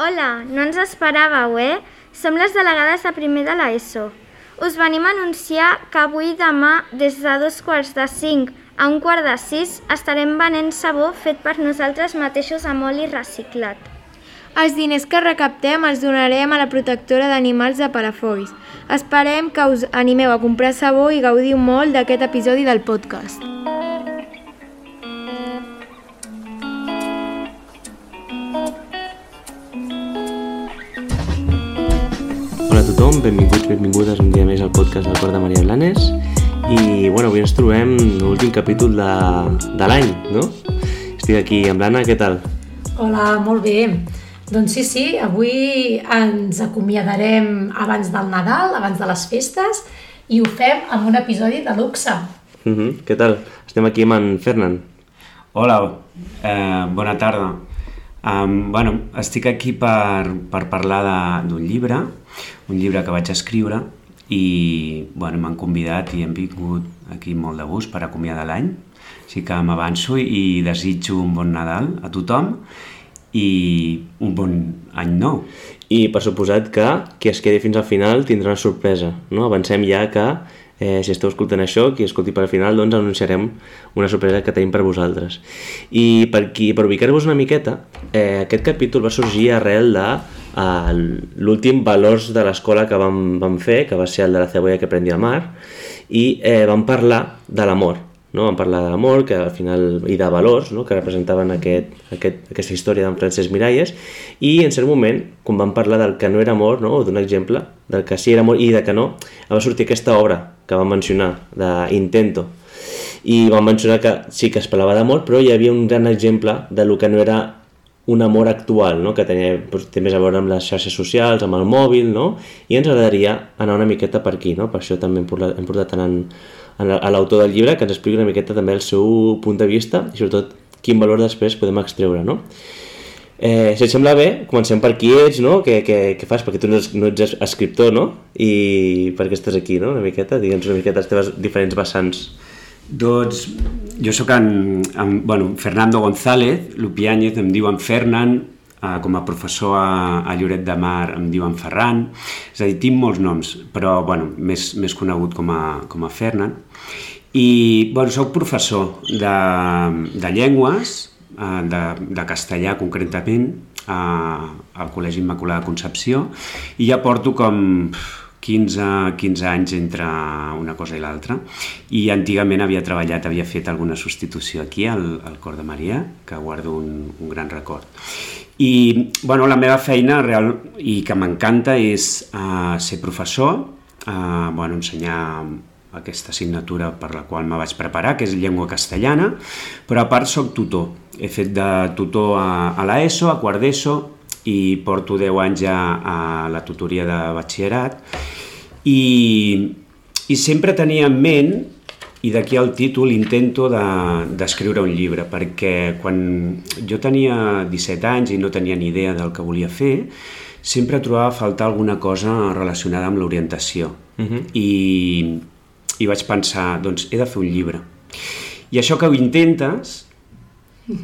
Hola, no ens esperàveu, eh? Som les delegades de primer de l'ESO. Us venim a anunciar que avui i demà, des de dos quarts de cinc a un quart de sis, estarem venent sabó fet per nosaltres mateixos amb oli reciclat. Els diners que recaptem els donarem a la protectora d'animals de Palafolls. Esperem que us animeu a comprar sabó i gaudiu molt d'aquest episodi del podcast. Benvingudes un dia més al podcast del Cor de Maria Blanes i bueno, avui ens trobem l'últim capítol de, de l'any, no? Estic aquí amb l'Anna, què tal? Hola, molt bé. Doncs sí, sí, avui ens acomiadarem abans del Nadal, abans de les festes, i ho fem amb un episodi de luxe. Uh -huh. Què tal? Estem aquí amb en Fernan. Hola, eh, bona tarda. Um, bueno, estic aquí per, per parlar d'un llibre, un llibre que vaig escriure i bueno, m'han convidat i hem vingut aquí molt de gust per acomiadar l'any. Així que m'avanço i desitjo un bon Nadal a tothom i un bon any nou. I per suposat que qui es quedi fins al final tindrà una sorpresa, no? Avancem ja que eh, si esteu escoltant això, qui escolti per al final, doncs anunciarem una sorpresa que tenim per vosaltres. I per, qui, per ubicar-vos una miqueta, eh, aquest capítol va sorgir arrel de l'últim valors de l'escola que vam, vam fer, que va ser el de la cebolla que prendia el mar, i eh, vam parlar de l'amor, no? vam parlar de l'amor que al final i de valors no? que representaven aquest, aquest, aquesta història d'en Francesc Miralles i en cert moment, quan vam parlar del que no era amor, no? o d'un exemple, del que sí era amor i de que no, va sortir aquesta obra que vam mencionar, d'Intento, i vam mencionar que sí que es parlava d'amor, però hi havia un gran exemple de lo que no era un amor actual, no? que tenia, doncs, té més a veure amb les xarxes socials, amb el mòbil, no? i ens agradaria anar una miqueta per aquí, no? per això també hem portat, hem portat en, en, a l'autor del llibre que ens expliqui una miqueta també el seu punt de vista i sobretot quin valor després podem extreure. No? Eh, si et sembla bé, comencem per qui ets, no? Què, què, què fas? Perquè tu no ets, no ets escriptor, no? I per què estàs aquí, no? Una miqueta, digue'ns una miqueta les teves diferents vessants. Doncs jo sóc en, en bueno, Fernando González, Lupiáñez, em diuen Fernan, eh, com a professor a, a Lloret de Mar em diuen Ferran, és a dir, tinc molts noms, però bueno, més, més conegut com a, com a Fernan. I bueno, sóc professor de, de llengües, eh, de, de castellà concretament, a, al Col·legi Immaculada Concepció, i ja porto com 15, 15 anys entre una cosa i l'altra i antigament havia treballat, havia fet alguna substitució aquí al, al Cor de Maria que guardo un, un gran record i bueno, la meva feina real i que m'encanta és uh, ser professor uh, bueno, ensenyar aquesta assignatura per la qual me vaig preparar, que és llengua castellana, però a part soc tutor. He fet de tutor a, a l'ESO, a quart d'ESO, i porto 10 anys ja a la tutoria de batxillerat. I, i sempre tenia en ment i d'aquí el títol intento d'escriure de, un llibre perquè quan jo tenia 17 anys i no tenia ni idea del que volia fer sempre trobava a faltar alguna cosa relacionada amb l'orientació. Uh -huh. I, i vaig pensar, doncs he de fer un llibre. I això que ho intentes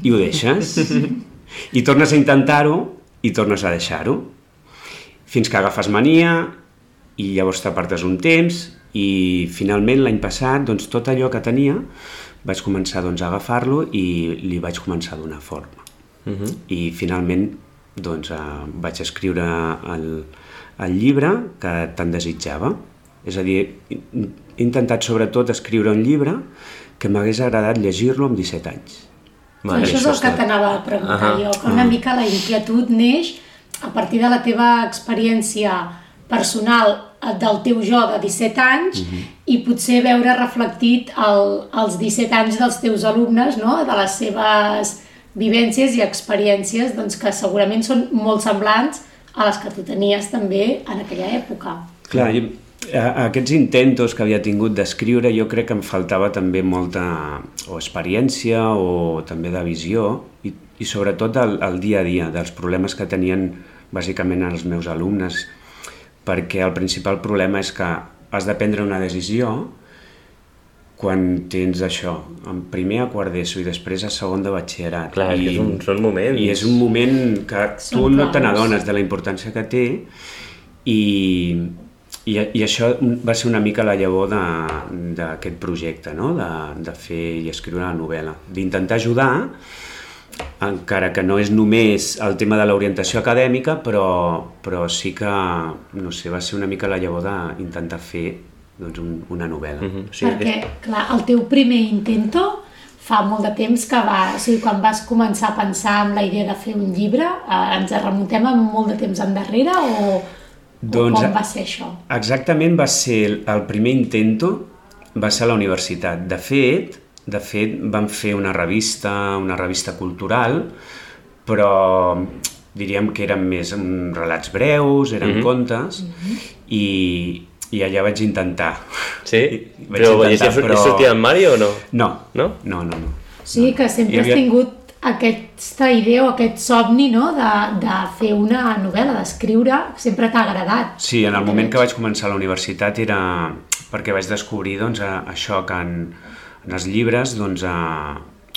i ho deixes. I tornes a intentar-ho i tornes a deixar-ho fins que agafes mania i llavors t'apartes un temps i finalment l'any passat doncs, tot allò que tenia vaig començar doncs, a agafar-lo i li vaig començar a donar forma. Uh -huh. I finalment doncs, eh, vaig escriure el, el llibre que tant desitjava. És a dir, he intentat sobretot escriure un llibre que m'hagués agradat llegir-lo amb 17 anys. Vale, això és el que t'anava a preguntar uh -huh. jo, que una mica la inquietud neix a partir de la teva experiència personal del teu jo de 17 anys uh -huh. i potser veure reflectit el, els 17 anys dels teus alumnes, no? de les seves vivències i experiències doncs, que segurament són molt semblants a les que tu tenies també en aquella època. Clar, jo, aquests intentos que havia tingut d'escriure jo crec que em faltava també molta o experiència o també de visió i, i sobretot el, el dia a dia dels problemes que tenien bàsicament els meus alumnes perquè el principal problema és que has de prendre una decisió quan tens això, en primer a quart d'ESO i després a segon de batxillerat. Clar, I, és un, són moments. I és un moment que Són tu no te n'adones de la importància que té i, i, i això va ser una mica la llavor d'aquest projecte, no? de, de fer i escriure la novel·la, d'intentar ajudar encara que no és només el tema de l'orientació acadèmica, però, però sí que, no sé, va ser una mica la llavor d'intentar fer doncs, un, una novel·la. Mm. -hmm. Sí, Perquè, clar, el teu primer intento fa molt de temps que va... O sigui, quan vas començar a pensar en la idea de fer un llibre, eh, ens remuntem a molt de temps endarrere o, Doncs, com va ser això? Exactament va ser el, el primer intento, va ser a la universitat. De fet, de fet vam fer una revista, una revista cultural, però diríem que eren més mm, relats breus, eren mm -hmm. contes, i, i allà vaig intentar. Sí? I- vaig Però, intentar, però- sortia en Mario o no? No, No? no, no. no. O sigui que sempre havia- has tingut aquesta idea o aquest somni no? de, de fer una novel·la, d'escriure, sempre t'ha agradat. Sí, en el moment que vaig començar a la universitat era perquè vaig descobrir doncs, això que en, en els llibres doncs, a,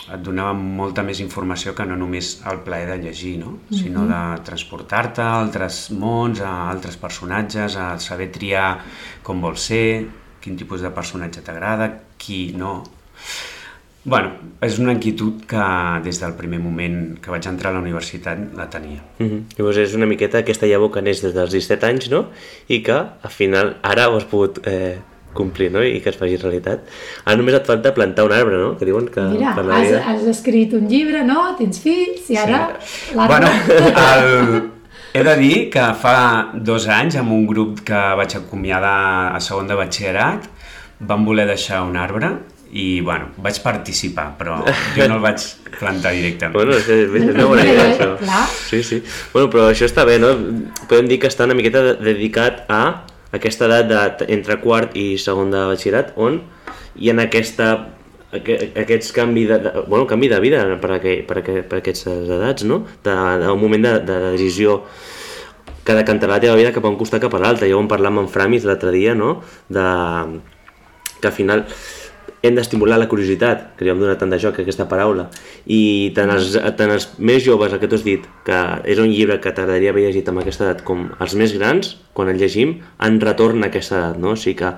et donava molta més informació que no només el plaer de llegir, no? sinó de transportar-te a altres mons, a altres personatges, a saber triar com vols ser, quin tipus de personatge t'agrada, qui no. Bueno, és una inquietud que des del primer moment que vaig entrar a la universitat la tenia. Mm -hmm. Llavors és una miqueta aquesta llavor que neix des dels 17 anys, no? I que al final ara ho has pogut eh, complir, no? I que es faci realitat. Ara només et falta plantar un arbre, no? Que diuen que Mira, per la has, vida... has escrit un llibre, no? Tens fills i ara l'arbre... Bueno, el... he de dir que fa dos anys, amb un grup que vaig acomiadar a segon de batxillerat, vam voler deixar un arbre i, bueno, vaig participar, però jo no el vaig plantar directament. Bueno, és, és, és una bona idea, això. Clar. Sí, sí. Bueno, però això està bé, no? Podem dir que està una miqueta de- dedicat a aquesta edat de, entre quart i segon de batxillerat, on hi ha aquesta aqu- aquests canvi de, de, bueno, canvi de vida per, aqu, per, aqu, per aquestes edats, no? De, de, un moment de, de decisió que decantarà la teva vida cap a un costat cap a l'altre. Ja ho vam parlar amb en Framis l'altre dia, no? De, que al final hem d'estimular la curiositat, que li hem donat tant de joc a aquesta paraula, i tant els, tant els més joves, el que tu has dit, que és un llibre que t'agradaria haver llegit amb aquesta edat, com els més grans, quan el llegim, en retorn a aquesta edat, no? O sigui que,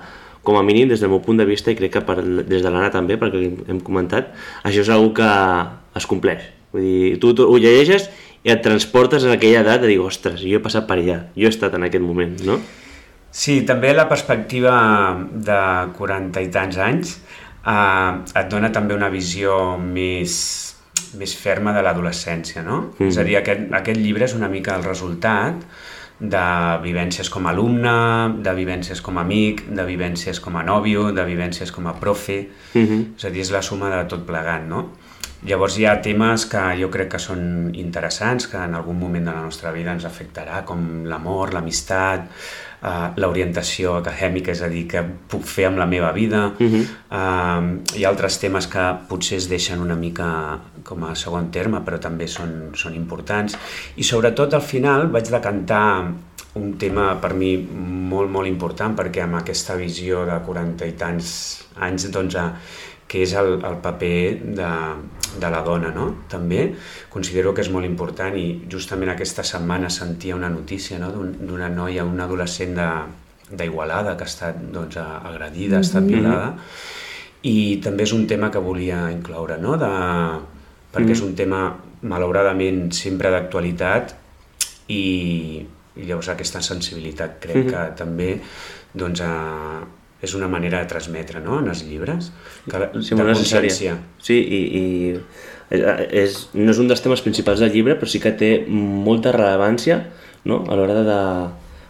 com a mínim, des del meu punt de vista, i crec que per, des de l'Anna també, perquè hem comentat, això és una que es compleix. Vull dir, tu, tu ho llegeixes i et transportes en aquella edat de dir, ostres, jo he passat per allà, jo he estat en aquest moment, no? Sí, també la perspectiva de 40 i tants anys eh, et dona també una visió més, més ferma de l'adolescència, no? Mm. És a dir, aquest, aquest llibre és una mica el resultat de vivències com a alumne, de vivències com a amic, de vivències com a nòvio, de vivències com a profe, mm -hmm. és a dir, és la suma de tot plegat, no? Llavors hi ha temes que jo crec que són interessants, que en algun moment de la nostra vida ens afectarà, com l'amor, l'amistat, eh, l'orientació acadèmica, és a dir, què puc fer amb la meva vida. Uh -huh. eh, hi ha altres temes que potser es deixen una mica com a segon terme, però també són, són importants. I sobretot al final vaig decantar un tema per mi molt, molt important, perquè amb aquesta visió de 40 i tants anys, doncs, eh, que és el, el paper de, de la dona, no? També considero que és molt important i justament aquesta setmana sentia una notícia no? d'un- d'una noia, una adolescent d'Igualada que ha estat doncs, agredida, ha estat violada i també és un tema que volia incloure, no? De, perquè és un tema malauradament sempre d'actualitat i, i llavors aquesta sensibilitat crec que també doncs, eh, és una manera de transmetre no? en els llibres, que, Sí, de consciència. Sí, i, i és, no és un dels temes principals del llibre, però sí que té molta rellevància no? a l'hora de...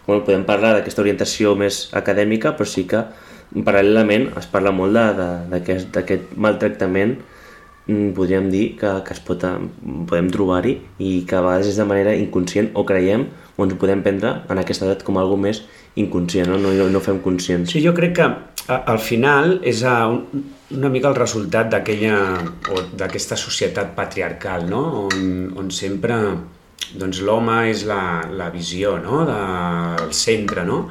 Bueno, podem parlar d'aquesta orientació més acadèmica, però sí que paral·lelament es parla molt d'aquest maltractament mm, podríem dir que, que es pot, podem trobar-hi i que a vegades és de manera inconscient o creiem o ens ho podem prendre en aquesta edat com algo més inconscient, no, no, no fem conscients. Sí, jo crec que a, al final és a, un, una mica el resultat d'aquella o d'aquesta societat patriarcal, no? on, on sempre doncs, l'home és la, la visió no? del centre, no?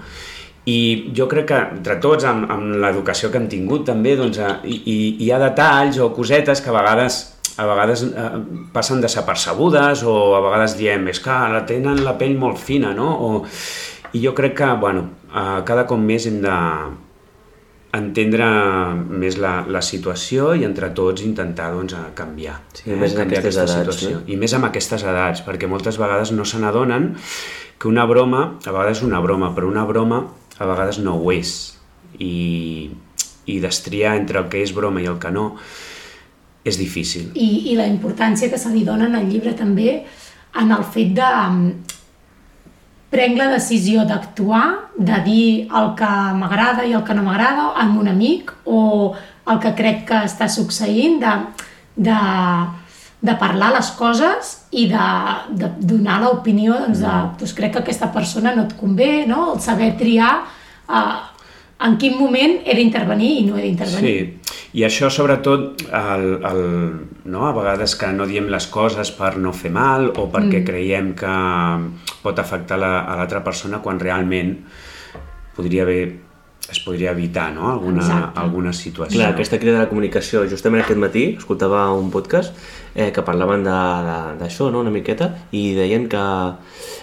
I jo crec que entre tots, amb, amb l'educació que hem tingut també, doncs, eh, hi, hi ha detalls o cosetes que a vegades a vegades eh, passen desapercebudes o a vegades diem és que la tenen la pell molt fina, no? O, I jo crec que, bueno, eh, cada cop més hem de entendre més la, la situació i entre tots intentar doncs, canviar, sí, eh? més canviar aquesta edats, situació. No? I més amb aquestes edats, perquè moltes vegades no se n'adonen que una broma, a vegades és una broma, però una broma a vegades no ho és. I, i destriar entre el que és broma i el que no és difícil. I, i la importància que se li dona en el llibre també en el fet de um, prenc la decisió d'actuar, de dir el que m'agrada i el que no m'agrada amb un amic o el que crec que està succeint, de, de, de parlar les coses i de, de donar l'opinió doncs, de, mm. doncs crec que aquesta persona no et convé, no? el saber triar eh, en quin moment he d'intervenir i no he d'intervenir. Sí, i això sobretot, el, el, no? a vegades que no diem les coses per no fer mal o perquè mm. creiem que pot afectar la, a l'altra persona quan realment podria haver es podria evitar no? alguna, alguna situació. Clar, aquesta crida de la comunicació, justament aquest matí escoltava un podcast eh, que parlaven d'això, no? una miqueta, i deien que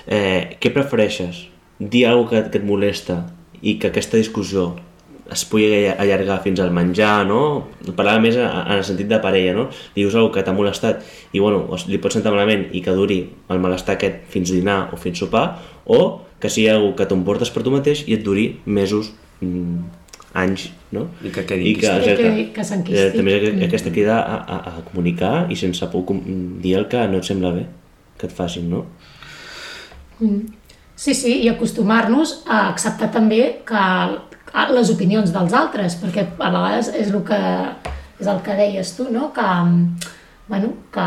eh, què prefereixes? Dir alguna que, que et molesta i que aquesta discussió es pugui allargar fins al menjar, no? Parlava més en el sentit de parella, no? Dius alguna que t'ha molestat i, bueno, li pots sentar malament i que duri el malestar aquest fins dinar o fins sopar, o que sigui alguna que t'emportes per tu mateix i et duri mesos, mm, anys, no? I que quedi I que, que, que, que s'enquisti. Eh, també mm. aquesta crida a, a, a comunicar i sense por dir el que no et sembla bé que et facin, no? Mm. Sí, sí, i acostumar-nos a acceptar també que les opinions dels altres, perquè a vegades és el que, és el que deies tu, no? que, bueno, que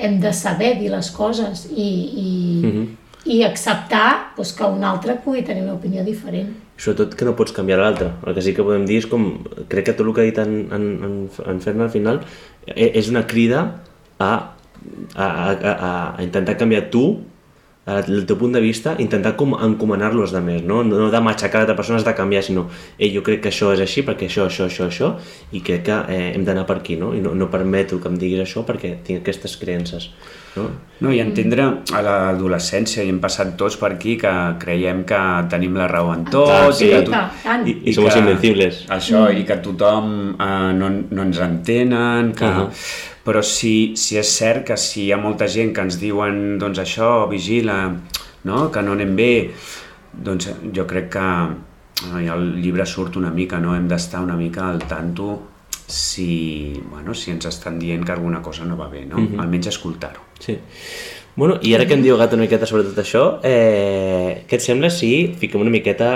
hem de saber dir les coses i, i, mm -hmm. i acceptar doncs, que un altre pugui tenir una opinió diferent. Sobretot que no pots canviar l'altre. El que sí que podem dir és com... Crec que tot el que ha dit en, en, en, en Ferna al final e, és una crida a, a, a, a intentar canviar tu el teu punt de vista, intentar com encomanar-lo als altres, no? no de matxacar l'altra persona, has de canviar, sinó Ei, jo crec que això és així perquè això, això, això, això, i crec que eh, hem d'anar per aquí, no? I no, no permeto que em diguis això perquè tinc aquestes creences. No? no, i entendre a l'adolescència, i hem passat tots per aquí, que creiem que tenim la raó en tot, ah, sí, i, que tot, i, i, i som invencibles. Això, mm. i que tothom eh, no, no ens entenen, que... Uh -huh però sí, sí és cert que si hi ha molta gent que ens diuen doncs això, vigila, no? que no anem bé, doncs jo crec que no, ja el llibre surt una mica, no? hem d'estar una mica al tanto si, bueno, si ens estan dient que alguna cosa no va bé, no? Mm -hmm. almenys escoltar-ho. Sí. Bueno, i ara que hem dialogat una miqueta sobre tot això, eh, què et sembla si fiquem una miqueta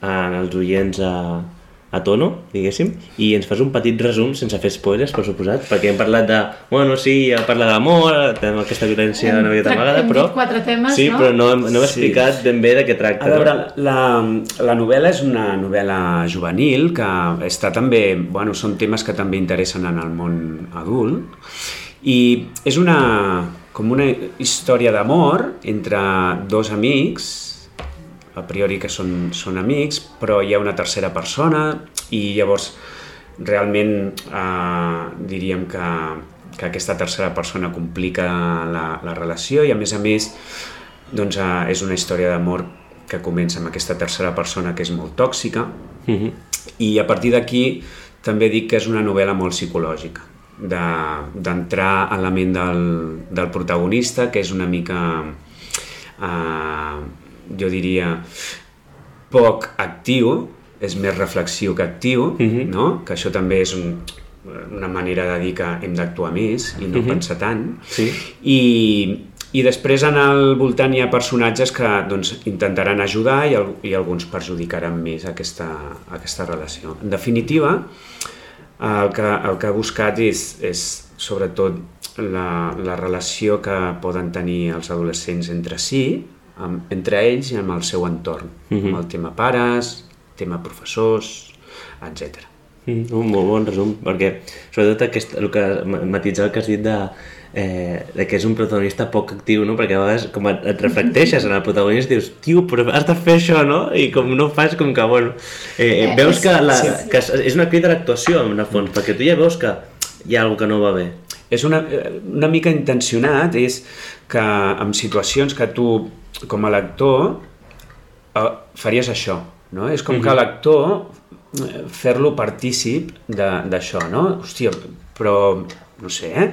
en els oients a, a tono, diguéssim, i ens fas un petit resum sense fer spoilers, per suposat, perquè hem parlat de, bueno, sí, ja parla d'amor, tenim aquesta violència hem, una miqueta amagada, però... quatre temes, sí, no? però no, hem, no hem explicat sí. ben bé de què tracta. A veure, la, la novel·la és una novel·la juvenil que està també, bueno, són temes que també interessen en el món adult, i és una, com una història d'amor entre dos amics, a priori que són, són amics, però hi ha una tercera persona i llavors realment eh, diríem que, que aquesta tercera persona complica la, la relació i a més a més doncs, eh, és una història d'amor que comença amb aquesta tercera persona que és molt tòxica mm -hmm. i a partir d'aquí també dic que és una novel·la molt psicològica d'entrar de, en la ment del, del protagonista que és una mica eh, jo diria, poc actiu, és més reflexiu que actiu, uh mhm. -huh. no? que això també és un, una manera de dir que hem d'actuar més i no uh mhm. -huh. pensar tant. Sí. I, I després en el voltant hi ha personatges que doncs, intentaran ajudar i, i alguns perjudicaran més aquesta, aquesta relació. En definitiva, el que, el que he buscat és, és sobretot la, la relació que poden tenir els adolescents entre si, amb, entre ells i amb el seu entorn, uh -huh. amb el tema pares, tema professors, etc. Mm, un molt bon resum, perquè sobretot aquest, el que matitzar el que has dit de eh, de que és un protagonista poc actiu, no? Perquè a vegades com et, et reflecteixes en el protagonista i dius, tio, però has de fer això, no? I com no fas, com que, bueno... Eh, eh, veus que, la, que és una crida a l'actuació, en el fons, perquè tu ja veus que hi ha alguna que no va bé. És una, una mica intencionat, és que en situacions que tu, com a lector, eh, faries això, no? És com mm -hmm. que mhm. l'actor fer-lo partícip d'això, no? Hòstia, però no sé, eh?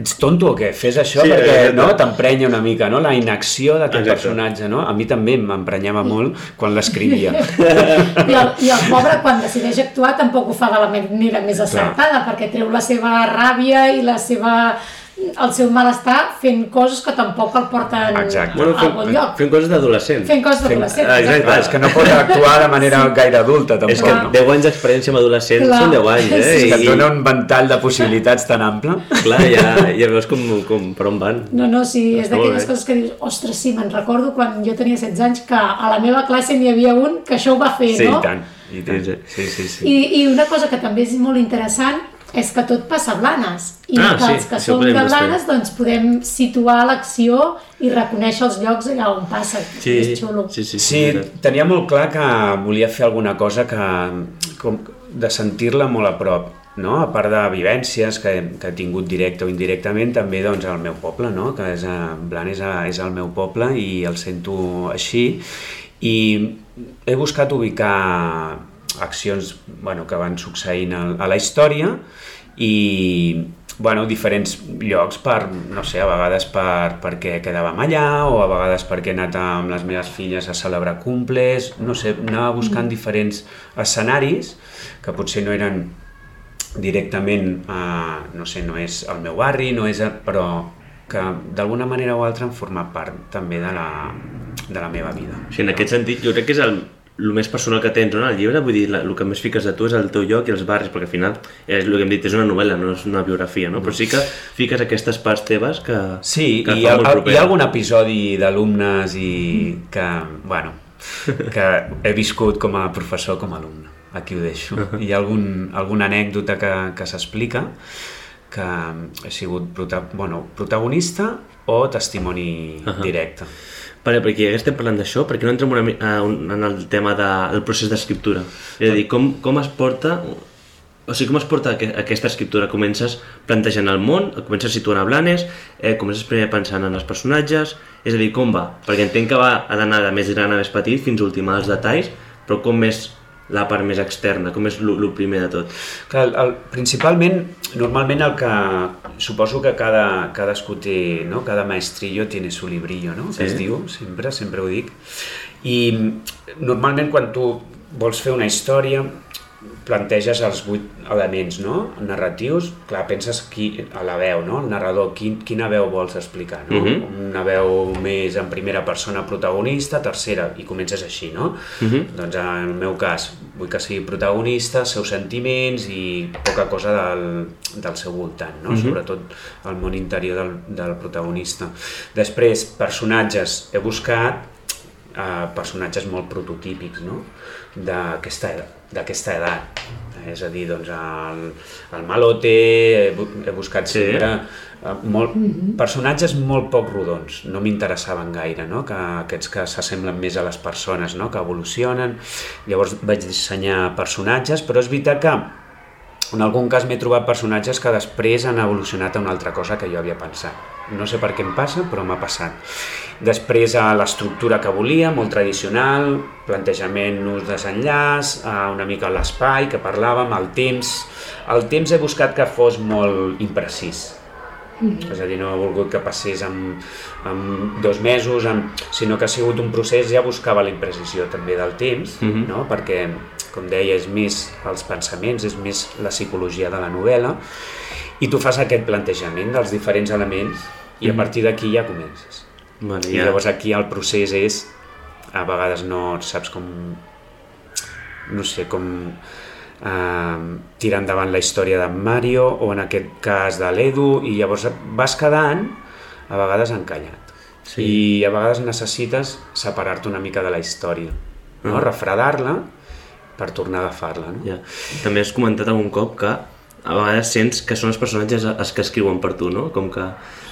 Ets tonto o què? Fes això sí, perquè exacte. no t'emprenya una mica, no? La inacció d'aquest personatge, no? A mi també m'emprenyava molt quan l'escrivia. I, el, I el pobre, quan decideix actuar, tampoc ho fa de la manera més acertada, Clar. perquè treu la seva ràbia i la seva el seu malestar fent coses que tampoc el porten Exacte. Bueno, fent, bon lloc. Fent coses d'adolescent. Fent coses d'adolescent. Exacte. Exacte. És que no pot actuar de manera sí. gaire adulta, tampoc. És que no? 10 anys d'experiència amb adolescents Clar. són 10 anys, eh? Sí. Que et dona un ventall de possibilitats tan ample. Clar, ja, ja veus com, com per on van. No, no, sí, és d'aquelles coses que dius, ostres, sí, me'n recordo quan jo tenia 16 anys que a la meva classe n'hi havia un que això ho va fer, sí, no? Sí, i tant. I tant. Sí, sí, sí. I, I una cosa que també és molt interessant és que tot passa a Blanes i ah, que sí, els que som de Blanes doncs podem situar l'acció i reconèixer els llocs allà on passa sí, és xulo sí, sí, sí, sí, tenia molt clar que volia fer alguna cosa que, com, de sentir-la molt a prop no? a part de vivències que, que he tingut directe o indirectament, també doncs, al meu poble, no? que és a, Blanes és, és el meu poble i el sento així. I he buscat ubicar accions bueno, que van succeint a, a la història i bueno, diferents llocs per, no sé, a vegades per, perquè quedàvem allà o a vegades perquè he anat amb les meves filles a celebrar cumples, no sé, anava buscant mm. diferents escenaris que potser no eren directament, eh, no sé, no és el meu barri, no és, però que d'alguna manera o altra han format part també de la, de la meva vida. Sí, en aquest sentit, jo crec que és el, el més personal que tens no, en el llibre, vull dir, el que més fiques de tu és el teu lloc i els barris, perquè al final és el que hem dit, és una novel·la, no és una biografia, no? però sí que fiques aquestes parts teves que Sí, que i el, hi ha algun episodi d'alumnes i que, bueno, que he viscut com a professor, com a alumne. Aquí ho deixo. Hi ha algun, alguna anècdota que, que s'explica que he sigut prota bueno, protagonista o testimoni uh -huh. directe. Vale, perquè ja estem parlant d'això, perquè no entrem una, uh, en el tema del de, procés d'escriptura? És a dir, com, com es porta o sigui, com es porta aquesta escriptura? Comences plantejant el món, comences situant a Blanes, eh, comences primer pensant en els personatges, és a dir, com va? Perquè entenc que va, d'anar de més gran a més petit fins a ultimar els detalls, però com més la part més externa? Com és el primer de tot? Que el, el, principalment, normalment el que suposo que cada, cadascú té, no? cada maestrillo tiene su librillo, no? Sí. que es diu, sempre, sempre ho dic. I normalment quan tu vols fer una història, planteges els vuit elements no? narratius, clar, penses qui, a la veu, no? el narrador, quin, quina veu vols explicar, no? Uh mhm. -huh. una veu més en primera persona protagonista, tercera, i comences així, no? Uh mhm. -huh. Doncs en el meu cas, vull que sigui protagonista, els seus sentiments i poca cosa del, del seu voltant, no? Uh mhm. -huh. sobretot el món interior del, del protagonista. Després, personatges, he buscat eh, personatges molt prototípics, no? d'aquesta d'aquesta edat. És a dir, doncs, el, el malote, he, he buscat sí. sempre eh, molt, mhm. personatges molt poc rodons, no m'interessaven gaire, no? que aquests que s'assemblen més a les persones, no? que evolucionen. Llavors vaig dissenyar personatges, però és veritat que en algun cas m'he trobat personatges que després han evolucionat a una altra cosa que jo havia pensat. No sé per què em passa, però m'ha passat. Després a l'estructura que volia, molt tradicional, plantejament nus desenllaç, una mica l'espai que parlàvem, el temps. El temps he buscat que fos molt imprecís. Mm -hmm. És a dir, no he volgut que passés en, en dos mesos, en, sinó que ha sigut un procés, ja buscava la imprecisió també del temps, mm -hmm. no? perquè com deia, és més els pensaments, és més la psicologia de la novel·la, i tu fas aquest plantejament dels diferents elements i a mm. partir d'aquí ja comences. Vale, I ja. llavors aquí el procés és, a vegades no saps com, no sé, com eh, tirar endavant la història d'en Mario o en aquest cas de l'Edu i llavors vas quedant a vegades encallat. Sí. I a vegades necessites separar-te una mica de la història, no? Uh -huh. refredar-la per tornar a agafar-la. No? Ja. També has comentat algun cop que a vegades sents que són els personatges els que escriuen per tu, no? Com que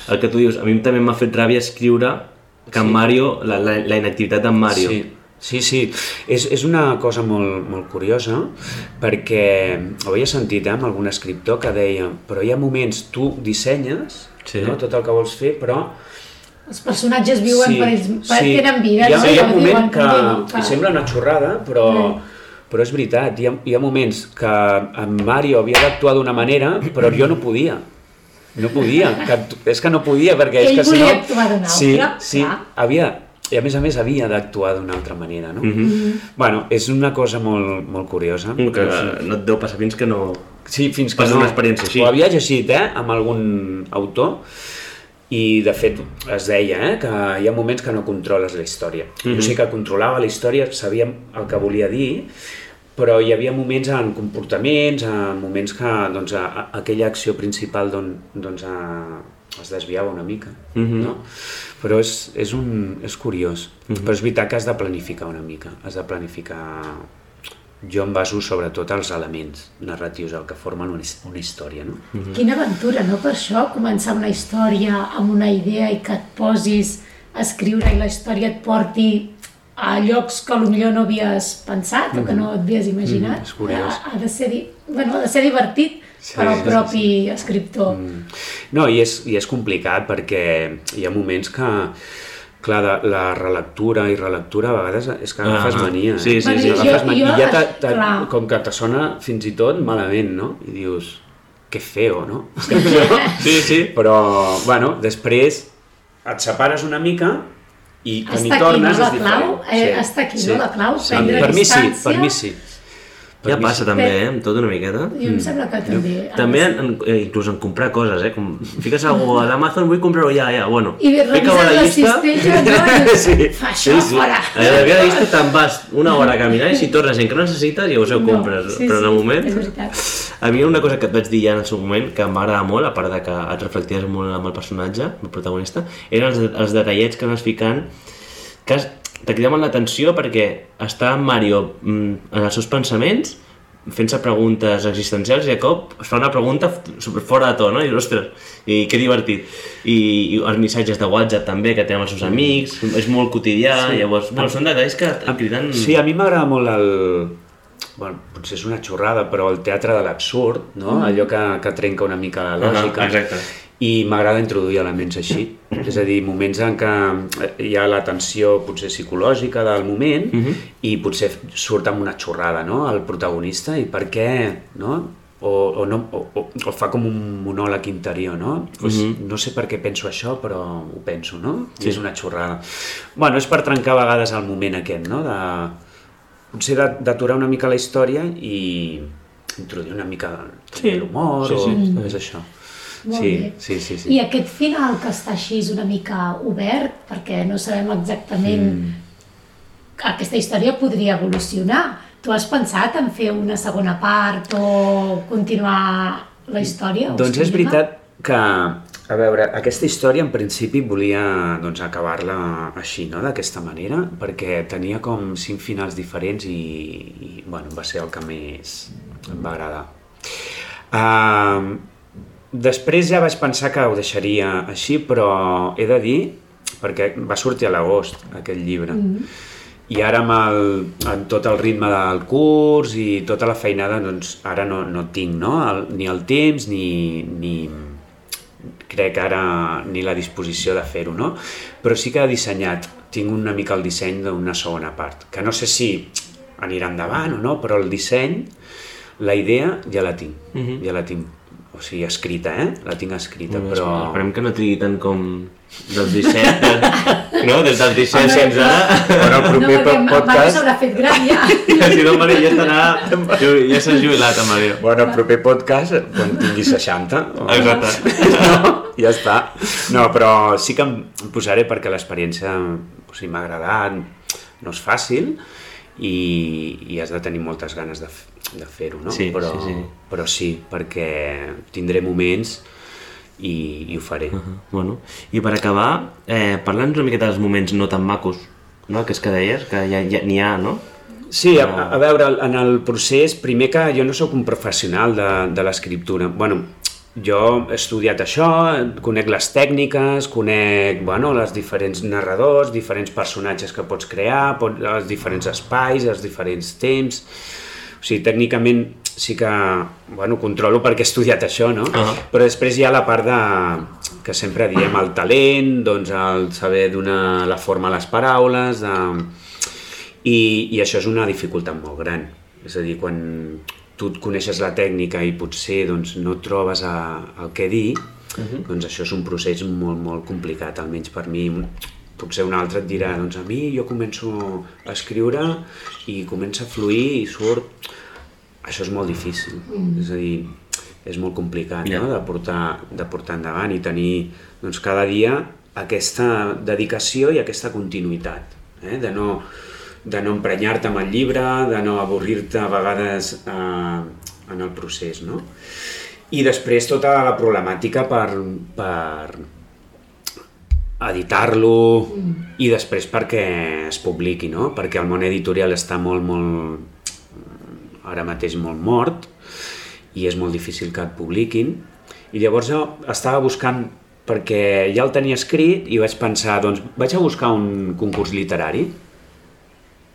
el que tu dius, a mi també m'ha fet ràbia escriure que en Mario, la, la, la inactivitat d'en Mario. Sí, sí, sí. És, és una cosa molt, molt curiosa perquè ho havia sentit eh, amb algun escriptor que deia però hi ha moments, tu dissenyes Sí. no, tot el que vols fer, però Els personatges viuen per ells, per, sí. tenen vida. Hi ha, no? hi ha un moment que, que sembla una xorrada, però, però és veritat. Hi ha, hi ha moments que en Mario havia d'actuar d'una manera, però jo no podia. No podia, que, és que no podia perquè és Ell que si volia no... actuar d'una sí, altra, Sí, clar. havia, i a més a més havia d'actuar d'una altra manera, no? Mhm. Bueno, és una cosa molt, molt curiosa. Que Però sí. no et deu passar fins que no... Sí, fins que no. una experiència així. Ho havia llegit, eh, amb algun autor, i de fet es deia eh, que hi ha moments que no controles la història. Mm -hmm. Jo sí que controlava la història, sabia el que volia dir, però hi havia moments en comportaments, en moments que doncs, a, a, aquella acció principal don, doncs, a, es desviava una mica. Mm -hmm. no? Però és, és, un, és curiós. Mm -hmm. Però és veritat que has de planificar una mica. Has de planificar jo em baso sobretot als elements narratius, el que formen una, una història, no? Quina aventura, no? Per això, començar una història amb una idea i que et posis a escriure i la història et porti a llocs que potser no havies pensat o que no et havies imaginat. Mm, és curiós. Ha, ha, de ser, di- bueno, ha de ser divertit Sí, per al sí, propi escriptor. No, i és, i és complicat perquè hi ha moments que, clar, de, la relectura i relectura a vegades és que agafes Ah, mania. eh? sí, sí, Bueno, sí. jo- Agafes mania, jo- I ja te, te, clar. com que te sona fins i tot malament, no? I dius, que feo, no? Sí, sí. Però, bueno, després et separes una mica i quan hi Està aquí, tornes no, la és diferent. clau? Eh, està aquí, no, la clau? Sí. Prendre Per mi sí, per mi sí. Ja passa també, eh? Amb tot una miqueta. Jo em sembla que també... de També, en, en, eh, inclús en comprar coses, eh? Com fiques algú a l'Amazon, vull comprar-ho ja, ja, bueno. I fica-ho a revises la cistella, no? I Sí, Fa això fora. A la vegada llista te'n vas una hora a caminar i si tornes i encara necessites, llavors ho No, compres. sí, Però en el sí, moment... és veritat. A mi una cosa que et vaig dir ja en el seu moment, que m'agrada molt, a part de que et reflecties molt amb el personatge, el protagonista, eren els, els detallets que anaves ficant, que te cridaven l'atenció perquè està en Mario mm, en els seus pensaments, fent-se preguntes existencials i de cop es fa una pregunta super fora de to, no? I dius, ostres, i que divertit. I, I els missatges de WhatsApp també que té amb els seus amics, és molt quotidià, sí. llavors, bueno, són detalls que et criden... Sí, a mi m'agrada molt el... Bueno, potser és una xorrada, però el teatre de l'absurd, no? Mm. Allò que, que trenca una mica la lògica. Ah, exacte. I m'agrada introduir elements així. És a dir, moments en què hi ha la tensió potser psicològica del moment mm -hmm. i potser surt amb una xorrada, no?, el protagonista i per què, no?, o, o, no, o, o, o fa com un monòleg interior, no? Pues, mm -hmm. No sé per què penso això, però ho penso, no? Sí. I és una xorrada. Bueno, és per trencar a vegades el moment aquest, no? De, potser d'aturar una mica la història i introduir una mica Sí. l'humor Sí, o sí, mm. és això. Molt sí, bé. sí, sí, sí. I aquest final que està així és una mica obert, perquè no sabem exactament mm. aquesta història podria evolucionar. Tu has pensat en fer una segona part o continuar la història? o Doncs és veritat que, a veure, aquesta història en principi volia doncs, acabar-la així, no?, d'aquesta manera, perquè tenia com cinc finals diferents i, i bueno, va ser el que més em va agradar. Uh, després ja vaig pensar que ho deixaria així, però he de dir, perquè va sortir a l'agost aquest llibre, mm -hmm. i ara amb, el, amb tot el ritme del curs i tota la feinada, doncs ara no, no tinc no? El, ni el temps ni, ni crec ara ni la disposició de fer-ho, no? Però sí que he dissenyat, tinc una mica el disseny d'una segona part, que no sé si anirà endavant o no, però el disseny, la idea ja la tinc, uh -huh. ja la tinc, o sigui, escrita, eh? La tinc escrita, però... Esperem que no trigui tant com dels 17, de, no? Des dels 17 fins ara. Però el proper no, perquè podcast... Mario s'haurà fet gran ja. si no, Mario ja estarà... Ja s'ha jubilat, Mario. Bueno, el proper podcast, quan tingui 60. O... Exacte. No, ja està. No, però sí que em posaré perquè l'experiència o sigui, m'ha agradat, no és fàcil i, i has de tenir moltes ganes de, de fer-ho, no? Sí, però, sí, sí. però sí, perquè tindré moments i, i ho faré. Uh -huh. Bueno, i per acabar, eh, parla'ns una miqueta dels moments no tan macos, no? que és que deies, que ja, ja n'hi ha, no? Sí, a, a veure, en el procés, primer que jo no sóc un professional de, de l'escriptura. bueno, jo he estudiat això, conec les tècniques, conec bueno, les diferents narradors, diferents personatges que pots crear, pot, els diferents espais, els diferents temps... O sigui, tècnicament sí que bueno, controlo perquè he estudiat això, no? Uh -huh. Però després hi ha la part de, que sempre diem, el talent, doncs el saber donar la forma a les paraules, de... I, i això és una dificultat molt gran. És a dir, quan, tu coneixes la tècnica i potser doncs, no trobes a, el que dir, uh -huh. doncs això és un procés molt, molt complicat, almenys per mi. Potser un altre et dirà, doncs a mi jo començo a escriure i comença a fluir i surt... Això és molt difícil, mm. és a dir, és molt complicat yeah. no? de, portar, de portar endavant i tenir doncs, cada dia aquesta dedicació i aquesta continuïtat, eh? de no de no emprenyar-te amb el llibre, de no avorrir-te a vegades eh, en el procés, no? I després tota la problemàtica per, per editar-lo mm. i després perquè es publiqui, no? Perquè el món editorial està molt, molt, ara mateix molt mort i és molt difícil que et publiquin. I llavors jo estava buscant perquè ja el tenia escrit i vaig pensar, doncs vaig a buscar un concurs literari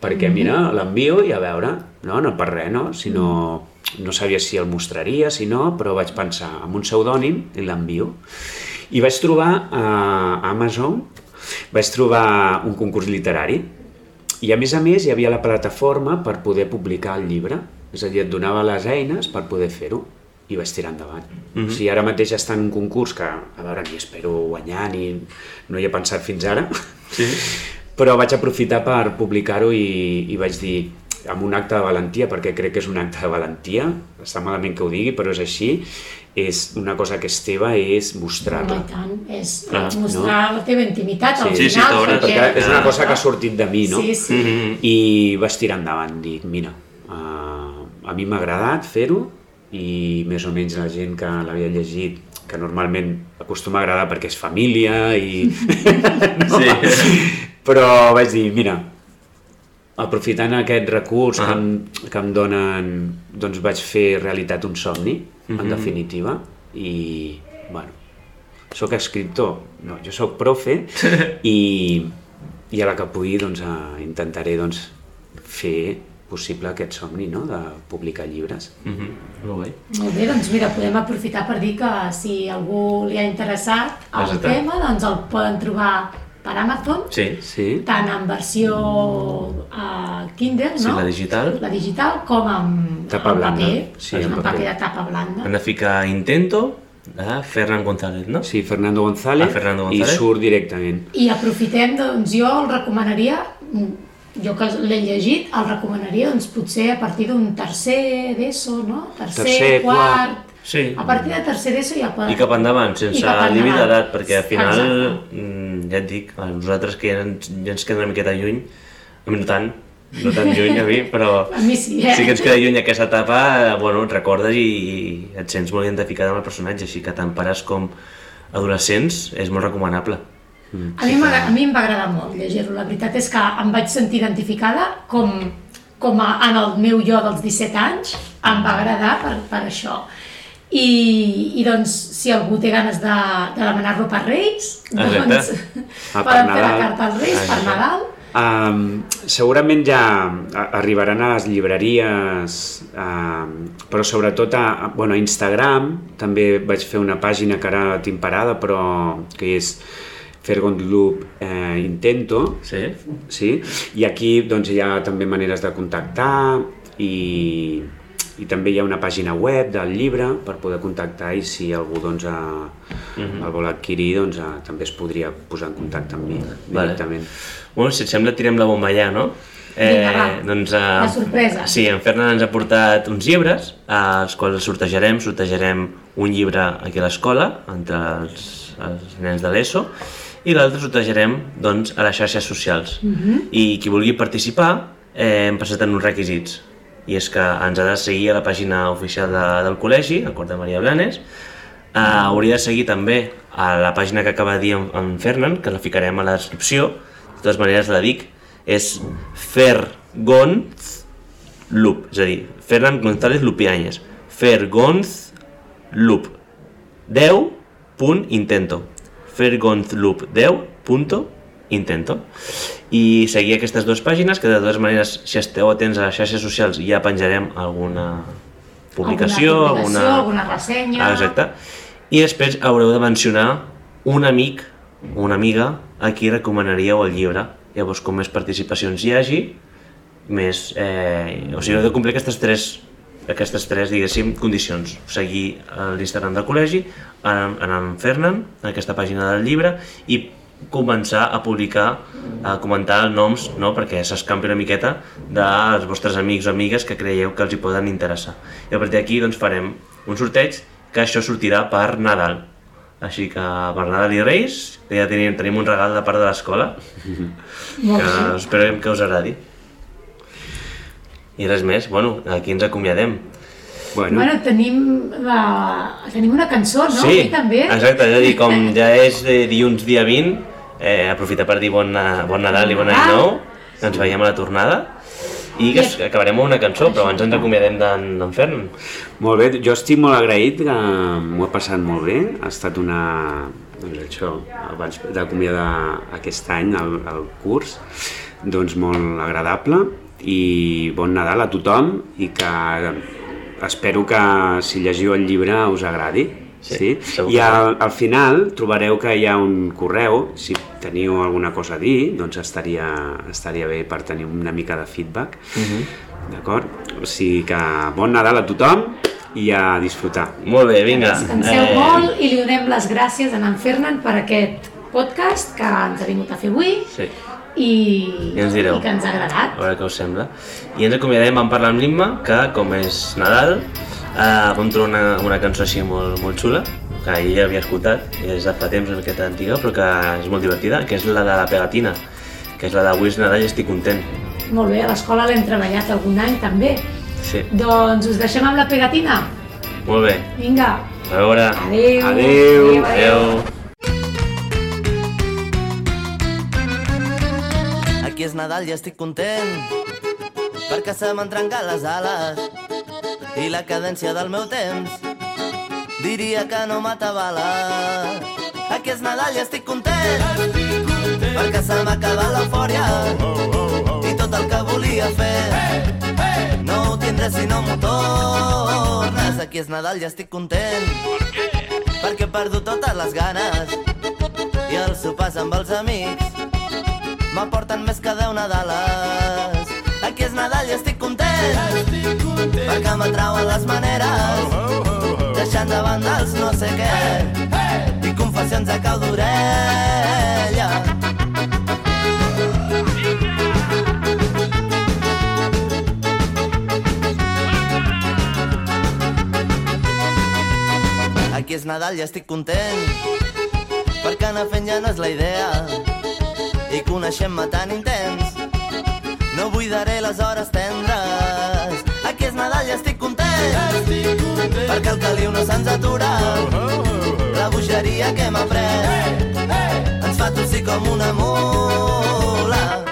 perquè mira, l'envio i a veure, no, no per res, no? Si no, no sabia si el mostraria, si no, però vaig pensar amb un pseudònim i l'envio. I vaig trobar a Amazon, vaig trobar un concurs literari i a més a més hi havia la plataforma per poder publicar el llibre, és a dir, et donava les eines per poder fer-ho i vaig tirar endavant. Mm -hmm. O sigui, ara mateix està en un concurs que, a veure, ni espero guanyar, ni no hi he pensat fins ara, sí però vaig aprofitar per publicar-ho i, i vaig dir amb un acte de valentia, perquè crec que és un acte de valentia, està malament que ho digui, però és així, és una cosa que és teva és mostrar-la. No, tant, és ah, mostrar no? la teva intimitat sí. al sí, final. Sí, perquè... perquè és una cosa que ha sortit de mi, no? Sí, sí. Mm -hmm. I vaig tirar endavant, dic, mira, uh, a mi m'ha agradat fer-ho i més o menys la gent que l'havia llegit que normalment acostuma a agradar perquè és família i... no? sí. Però vaig dir, mira, aprofitant aquest recurs ah. que, em, que em donen, doncs vaig fer realitat un somni, mm -hmm. en mhm. definitiva, i, bueno, sóc escriptor, no, jo sóc profe, i, i a la que pugui, doncs, a, intentaré, doncs, fer possible aquest somni no? de publicar llibres. Mm -hmm. Molt bé. Molt bé, doncs mira, podem aprofitar per dir que si algú li ha interessat el Exacte. tema, doncs el poden trobar per Amazon, sí, sí. tant en versió uh, Kindle, sí, no? la digital, la digital com en, tapa en blanda. paper, sí, en, en paper de tapa blanda. Hem de ficar Intento, de Ferran González, no? Sí, Fernando González, ah, Fernando González. i surt directament. I aprofitem, doncs jo el recomanaria, jo que l'he llegit, el recomanaria doncs, potser a partir d'un tercer d'ESO, no? Tercer, tercer quart, quart Sí. A partir de tercer d'ESO ja pot... I cap endavant, sense límit d'edat, perquè al final, Exacte. Mm, ja et dic, a nosaltres que ja ens, ja ens queda una miqueta lluny, a mi no tant, no tan lluny a mi, però a mi sí, eh? sí que ens queda lluny aquesta etapa, bueno, et recordes i, i et sents molt identificat amb el personatge, així que tant pares com adolescents és molt recomanable. Mm. A, mi que... a mi em va agradar molt llegir-lo, la veritat és que em vaig sentir identificada com, com a, en el meu jo dels 17 anys, em va agradar per, per això. I, i doncs, si algú té ganes de, de demanar-lo per Reis, doncs ah, poden fer la carta als Reis per Nadal. Um, segurament ja arribaran a les llibreries, um, però sobretot a, bueno, a Instagram, també vaig fer una pàgina que ara tinc parada, però que és Fergon Loop eh, Intento, sí. sí. i aquí doncs, hi ha també maneres de contactar i i també hi ha una pàgina web del llibre per poder contactar i si algú doncs, a, uh -huh. el vol adquirir doncs, a, també es podria posar en contacte amb mi directament. Vale. Bueno, si et sembla tirem la bomba ja, no? Eh, Vinga, doncs, eh, la sorpresa. Sí, en Fernan ens ha portat uns llibres, eh, els quals sortejarem, sortejarem un llibre aquí a l'escola, entre els, els nens de l'ESO, i l'altre sortejarem doncs, a les xarxes socials. Uh -huh. I qui vulgui participar, eh, hem passat en uns requisits i és que ens ha de seguir a la pàgina oficial de, del col·legi, el Cort de Maria Blanes, uh, hauria de seguir també a la pàgina que acaba de dir en, en Fernan, que la ficarem a la descripció, de totes maneres la dic, és Fergon Lup, és a dir, Ferran González Lupianyes. Fergonz Lup 10 punt intento. Fergonz Lup 10 punto intento. I seguir aquestes dues pàgines, que de totes maneres, si esteu atents a les xarxes socials, ja penjarem alguna publicació, alguna, publicació, alguna ressenya... Ah, exacte. I després haureu de mencionar un amic o una amiga a qui recomanaríeu el llibre. Llavors, com més participacions hi hagi, més... Eh, o sigui, heu de complir aquestes tres aquestes tres, diguéssim, condicions. Seguir l'Instagram del col·legi, anar amb Fernan, en aquesta pàgina del llibre, i començar a publicar, a comentar noms, no? perquè s'escampi una miqueta dels vostres amics o amigues que creieu que els hi poden interessar. I a partir d'aquí doncs, farem un sorteig que això sortirà per Nadal. Així que per Nadal i Reis, que ja tenim, tenim un regal de part de l'escola, que esperem que us agradi. I res més, bueno, aquí ens acomiadem. Bueno, bueno tenim, la... tenim una cançó, no? Sí, també. exacte, és a dir, com ja és eh, dilluns dia 20, eh, aprofitar per dir bon, bon Nadal i bon any nou, ens veiem a la tornada, i que acabarem amb una cançó, però abans ens acomiadem d'en d'en Fern. Molt bé, jo estic molt agraït, que m'ho he passat molt bé, ha estat una... Doncs això, abans d'acomiadar aquest any el, el curs, doncs molt agradable i bon Nadal a tothom i que espero que si llegiu el llibre us agradi. Sí, Sí? I al, al final trobareu que hi ha un correu, si teniu alguna cosa a dir, doncs estaria, estaria bé per tenir una mica de feedback. D'acord? O sigui que bon Nadal a tothom i a disfrutar. Molt bé, vinga. Descanseu eh... molt i li donem les gràcies a en Fernan per aquest podcast que ens ha vingut a fer avui Sí, i, I ens direu. i que ens ha a agradat. veure què us sembla. I ens acomiadem en parlar amb l'Imma, que com és Nadal, eh, vam trobar una, una cançó així molt, molt xula, que ella havia escoltat, és de fa temps una miqueta antiga, però que és molt divertida, que és la de la pegatina, que és la de Avui és Nadal i estic content. Molt bé, a l'escola l'hem treballat algun any també. Sí, Doncs us deixem amb la pegatina. molt bé. Vinga, A veure. adeu. Adeu. Adéu. Aquí és Nadal i estic content. Perquè se m'han trencat les ales i la cadència del meu temps. Diria que no m'atabala. Aquí és Nadal i estic content. Perquè se m'ha acabat l'eufòria i tot el que volia fer. No ho tindré si no m'ho tornes. Aquí és Nadal i estic content. Perquè he perdut totes les ganes i els sopars amb els amics m'aporten més que 10 Nadales. Aquí és Nadal i estic content, perquè m'atrauen les maneres, deixant de banda els no sé què, i confessions a cau d'orella. Aquí és Nadal i estic content, perquè anar fent ja no és la idea, i coneixem-me tan intens no buidaré les hores tendres. Aquí és Nadal i estic content. Perquè el caliu no se'ns atura. La bogeria que hem après ens fa tossir com una mula